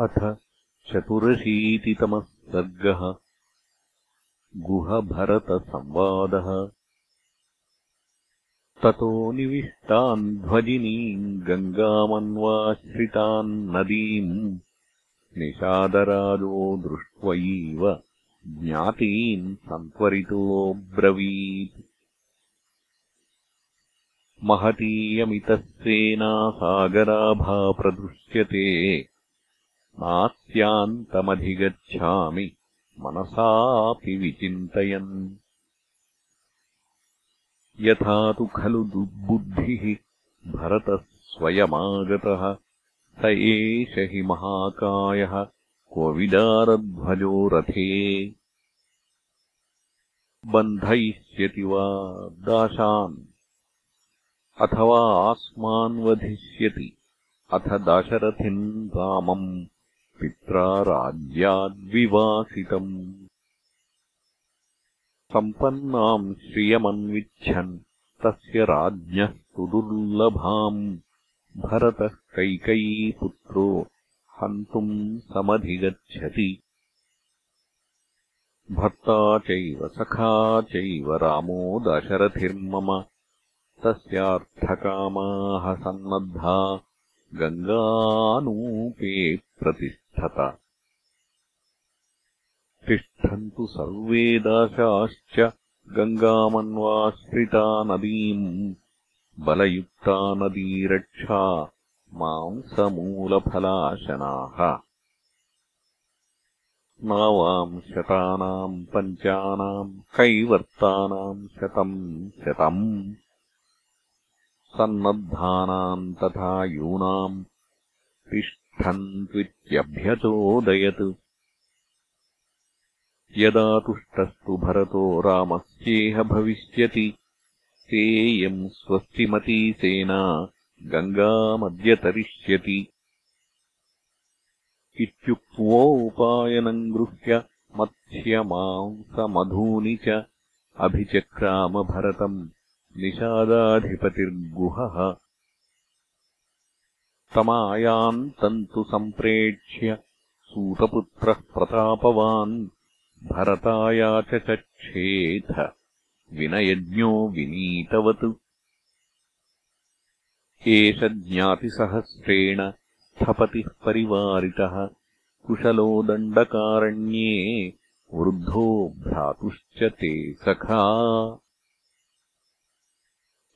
अथ चतुरशीतितमः सर्गः। गुहभरतसंवादः। ततो निविष्टान् ध्वजिनीम् गङ्गामन्वाश्रितान् नदीम्। निषादराजो दृष्ट्वैव ज्ञातीन् सन्त्वरितोऽब्रवीत् महतीयमितस्तेना सागराभा प्रदृश्यते नास्यान्तमधिगच्छामि मनसापि विचिन्तयन्। यथा तु खलु दुर्बुद्धिः भरतः स्वयमागतः स एष हि महाकायः क्वविदारध्वजो रथे। बन्धयिष्यति वा दाशान् अथवा आस्मान् वधिष्यति अथ दाशरथिम् रामम् पित्रा राज्याद्विवासितम् सम्पन्नाम् श्रियमन्विच्छन् तस्य राज्ञः सुदुर्लभाम् भरतः कैकयीपुत्रो हन्तुम् समधिगच्छति। भर्ता चैव सखा चैव रामो दशरथिर्मम। तस्यार्थकामाः सन्नद्धा गङ्गानूपे प्रतिष्ठत तिष्ठन्तु सर्वे दाशाश्च गङ्गामन्वाश्रिता नदीम् बलयुक्ता नदीरक्षा मांसमूलफलाशनाः। नावाम् शतानाम् पञ्चानाम् कैवर्तानाम् शतम् शतम्। सन्नद्धानाम् तथा यूनाम् तिष्ठन्त्वित्यभ्यचोदयत् यदा तुष्टस्तु भरतो रामस्येह भविष्यति तेयम् स्वस्तिमती सेना गङ्गामद्य इत्युक्त्वोपायनम् गृह्य मत्स्यमांसमधूनि च अभिचक्रामभरतम् निषादाधिपतिर्गुहः तमायान्तम् तु सम्प्रेक्ष्य सूतपुत्रः प्रतापवान् भरतायाचचक्षेथ विनयज्ञो विनीतवत्। एष ज्ञातिसहस्रेण स्थपतिः परिवारितः। कुशलो दण्डकारण्ये वृद्धो भ्रातुश्च ते सखा।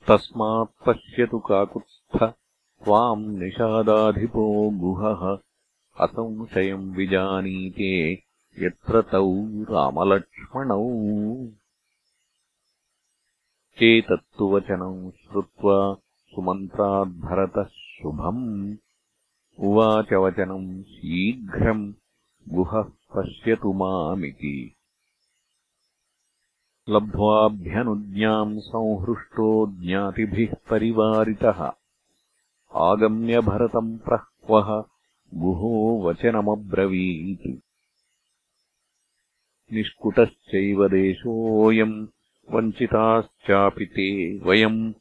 तस्मात् पश्यतु काकुत्स्थ त्वाम् निषादाधिपो गुहः। असंशयम् विजानीते यत्र तौ रामलक्ष्मणौ। एतत्तु वचनम् श्रुत्वा सुमन्त्राद्भरतः शुभम्। उवाच वचनम् शीघ्रम् गुहः पश्यतु मामिति। लब्ध्वाभ्यनुज्ञाम् संहृष्टो ज्ञातिभिः परिवारितः आगम्य भरतम् प्रह्वः गुहो वचनमब्रवीत्। निष्कुटश्चैव देशोऽयम् वञ्चिताश्चापि ते वयम्।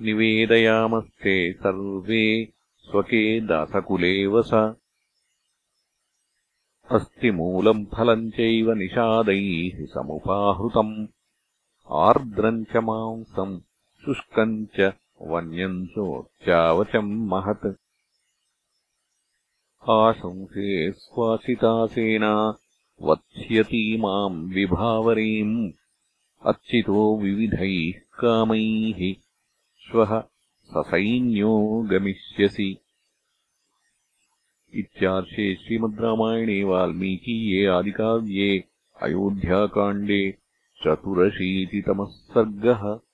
निवेदयामस्ते सर्वे स्वके दासकुले वस अस्ति मूलम् फलम् चैव निषादैः समुपाहृतम्। आर्द्रम् च मांसम् शुष्कम् च वन्यम् चोच्चावचम् महत्। आशंसे स्वासिता सेना वत्स्यती माम् विभावरीम् अर्चितो विविधैः कामैः श्वः ससैन्यो गमिष्यसि। इत्यार्षे श्रीमद् रामायणे वाल्मीकीये आदिकाव्ये अयोध्याकाण्डे चतुरशीतितमः सर्गः